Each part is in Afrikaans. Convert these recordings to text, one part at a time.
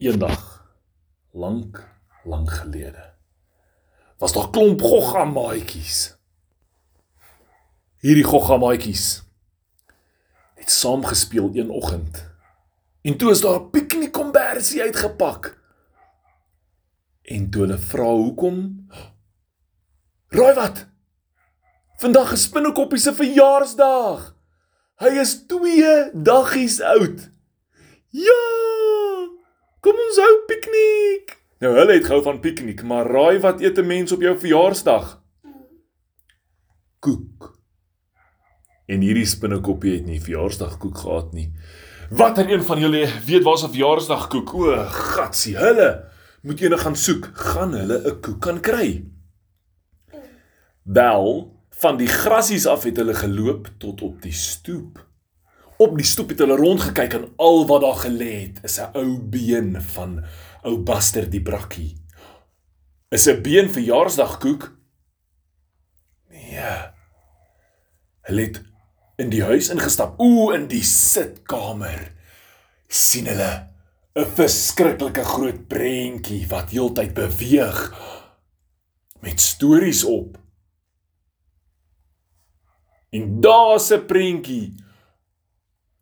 Eendag lank, lank gelede was daar klomp gogga maatjies. Hierdie gogga maatjies het saam gespeel een oggend. En toe is daar 'n piknikkombersie uitgepak. En toe hulle vra hoekom? Raai wat? Vandag is Spinnekoppie se verjaarsdag. Hy is 2 daggies oud. Ja! Kom ons hou piknik. Nou hulle het gehou van piknik, maar raai wat eet 'n mens op jou verjaarsdag? Koek. En hierdie spinnekoppie het nie verjaarsdagkoek gehad nie. Watter een van julle weet waar se verjaarsdagkoek? O, gatsie, hulle moet eendag gaan soek, gaan hulle 'n koek kan kry. Wel, van die grasies af het hulle geloop tot op die stoep. Op die stoep het hulle rondgekyk en al wat daar gelê het is 'n ou been van ou Buster die brakkie. Is 'n been verjaarsdagkoek? Nee. Hulle het in die huis ingestap. Ooh, in die sitkamer. sien hulle 'n verskriklike groot prentjie wat heeltyd beweeg met stories op. En daar's 'n prentjie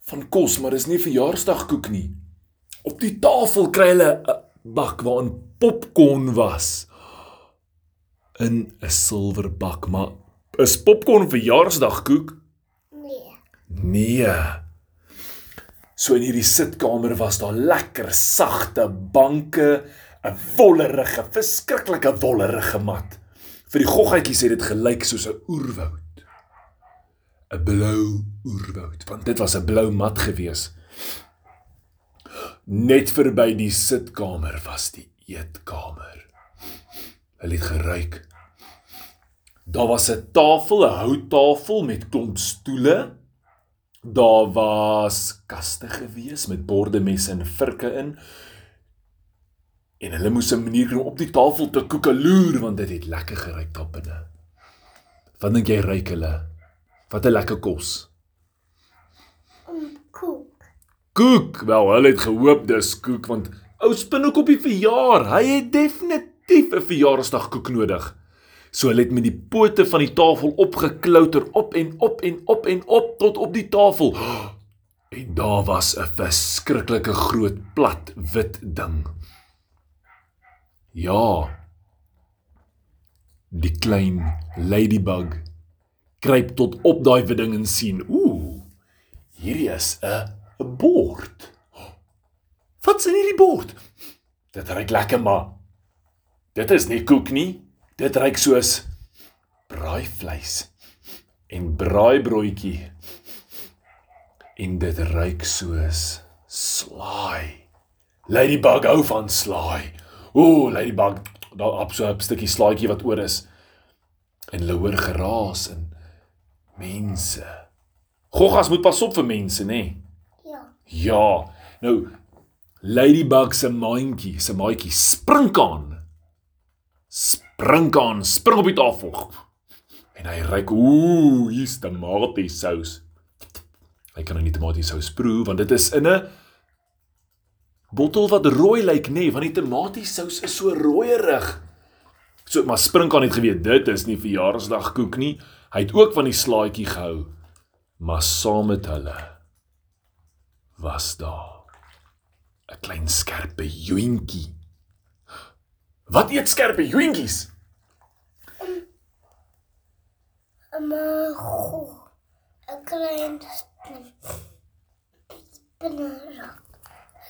van kos, maar dis nie verjaarsdagkoek nie. Op die tafel kry hulle 'n bak waarin popcorn was. In 'n silwer bak, maar is popcorn verjaarsdagkoek? Nee. Nee. So in hierdie sitkamer was daar lekker sagte banke, 'n wollerige, verskriklike wollerige mat. Vir die goggetjies het dit gelyk soos 'n oerwoud. 'n blou oerwoud, want dit was 'n blou mat gewees. Net verby die sitkamer was die eetkamer. Hulle het geruik. Daar was 'n tafel, 'n houttafel met klomp stoele. Daar was kaste gewees met borde, messe en virke in. En hulle moes 'n manier kry om op die tafel te koekeloer want dit het lekker geruik daar binne. Wat dink jy ruik hulle? Wat 'n lekker kos. Koek. Koek. Wel, hulle het gehoop dis koek want ou spinnekoppie verjaar. Hy het definitief 'n verjaarsdagkoek nodig. So hulle het met die pote van die tafel opgeklouter op en op en op en op tot op die tafel. En daar was 'n verskriklike groot plat wit ding. Ja. Die klein ladybug kruip tot op daai wedding en sien, ooh, hierdie is 'n bord. Wat's in hierdie bord? Dit ruik lekker, maar dit is nie koek nie. Dit ruik soos braaivleis en braaibroodjie. En dit ruik soos slaai. Ladybug hou van slaai. Ooh, ladybug, daar op so 'n stukkie slaaitjie wat oor is. En hulle hoor geraas en mense. Goggas moet pas op vir mense, nê? Nee? Ja. Ja. Nou Ladybug se maandjie, se maatjie spring aan. Spring aan, spring op die tafel. En hy ryk, ooh, hier's tomatiesous. Hy kan nou nie tomatiesous proe want dit is in 'n bottel wat rooi lyk, nê, nee, want die tomatiesous is so rooierig. So maar Sprinkaan het geweet dit is nie verjaarsdagkoek nie. Hy het ook van die slaaitjie gehou. Maar saam met hulle was daar 'n klein skerpe joentjie. Wat eet skerpe joentjies? Maar goh. 'n klein spin. Spinnerak.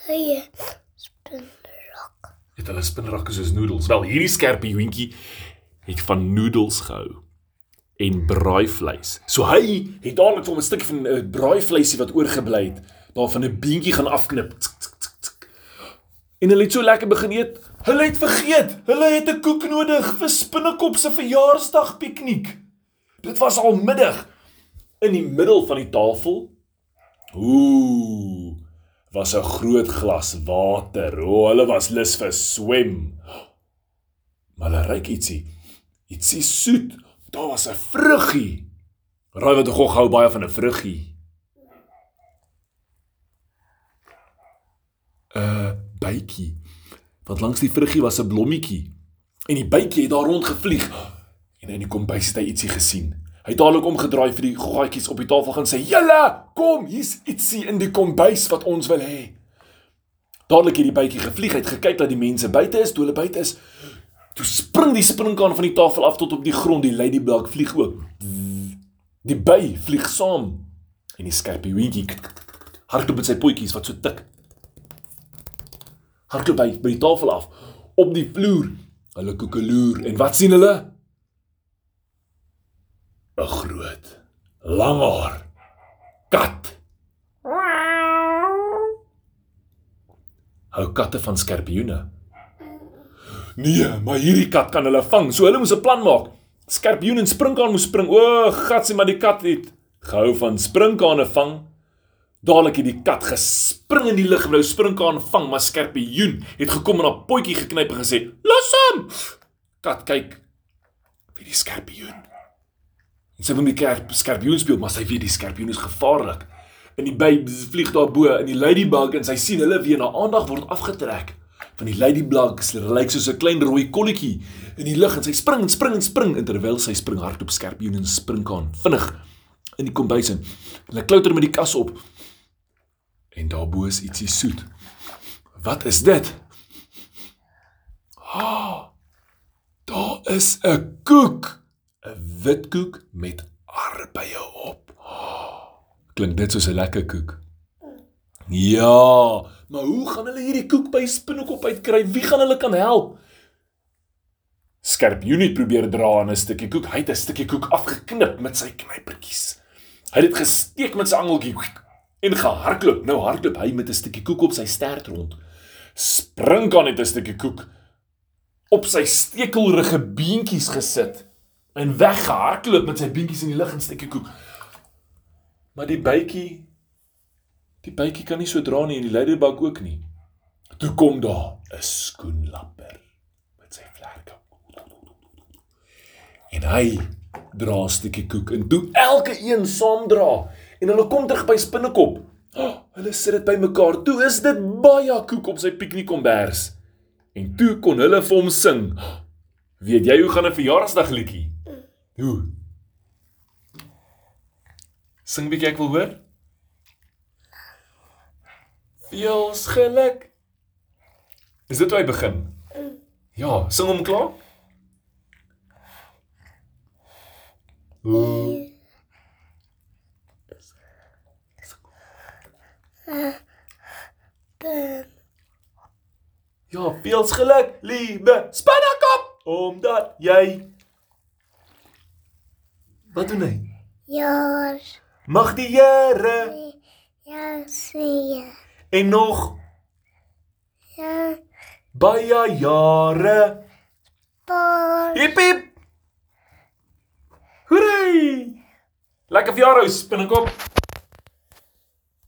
Hy spinnerak. Het hulle spinrakke soos noedels. Wel, hierdie skerpe joentjie het van noedels gehou en braaivleis. So hy het dadelik vir hom 'n stukkie van 'n uh, braaivleisie wat oorgebly het, daarvan 'n beentjie gaan afknip. Tsk, tsk, tsk, tsk. En hulle het so lekker begin eet. Hulle het vergeet, hulle het 'n koek nodig vir Spinnekop se verjaarsdag piknik. Dit was al middag in die middel van die tafel. Ooh, was 'n groot glas water. O, oh, hulle was lus vir swem. Maar hulle ruik ietsie. Ietsie soet. Daar was 'n vruggie. Raai wat gog hou baie van 'n vruggie. 'n bytjie. Want langs die vruggie was 'n blommetjie. En die bytjie het daar rondgevlieg. En in die kombuis het hy ietsie gesien. Hy het dadelik omgedraai vir die goggaatjies op die tafel gaan sê: "Julle, kom, hier's ietsie in die kombuis wat ons wil hê." Dadelik het die bytjie gevlieg, het gekyk dat die mense buite is, toe hulle buite is. Toe spring die sprinkaan van die tafel af tot op die grond, die ladybug vlieg ook. Die by vlieg saam en die skorpioentjie hardloop met sy potjies wat so tik. Hardloop by by die tafel af op die vloer. Hulle koekeloer en wat sien hulle? 'n Groot, langhaar kat. Hou katte van skorpioene? Nee, maar hierdie kat kan hulle vang. So hulle moes 'n plan maak. Skorpioen en sprinkaan moes spring. O, gatsie, maar die kat het gehou van springkane vang. Dadelik het die kat gespring in die lug en wou springkaan vang, maar skorpioen het gekom en op potjie geknyp en gesê: "Los hom!" Kat kyk vir die skorpioen. En sy wil met die skorpioen speel, maar sy weet die skorpioen is gevaarlik. En die by vlieg daar bo in die ladybug en sy sien hulle weer na aandag word afgetrek van die ladybug. Sy lyk soos 'n klein rooi kolletjie in die lug en sy spring en spring en spring terwyl sy spring hardop skorpioen en springkaan vinnig in die kombuis in. Hulle klouter met die kas op. En daarbo is ietsie soet. Wat is dit? Ah! Oh, daar is 'n koek. 'n Wit koek met aardbeie op. Oh, klink dit soos 'n lekker koek? Ja, maar hoe gaan hulle hierdie koek by Spinnekop uitkry? Wie gaan hulle kan help? Skerp Unit probeer dra aan 'n stukkie koek. Hy het 'n stukkie koek afgeknip met sy knypertjies. Hy het dit gesteek met sy angeltjie en gehardloop. Nou hardloop hy met 'n stukkie koek op sy stert rond. Spring kan net 'n stukkie koek op sy stekelrige beentjies gesit en weggehardloop met sy beentjies in die lug en stukkie koek. Maar die bytjie die bytjie kan nie so dra nie en die ladybug ook nie. Toe kom daar 'n skoenlapper met sy vlerke. En hy dra 'n stukkie koek en toe elke een saam dra en hulle kom terug by Spinnekop. Oh, hulle sit dit bymekaar. Toe is dit baie koek op sy piknikkombers. En toe kon hulle vir hom sing. Oh, weet jy hoe gaan 'n verjaarsdagliedjie? Hoe? Sing bietjie ek wil hoor. Veels geluk. Is dit hoe hy begin? Ja, sing hom klaar. Ooh. Ja, veels geluk, lieve spinnekop, omdat jy Wat doen hy? Ja, Mag die Here sien. En nog Ja, baie jare. Hip hip. Hoerie! Lekker verjaardag, spinnekop.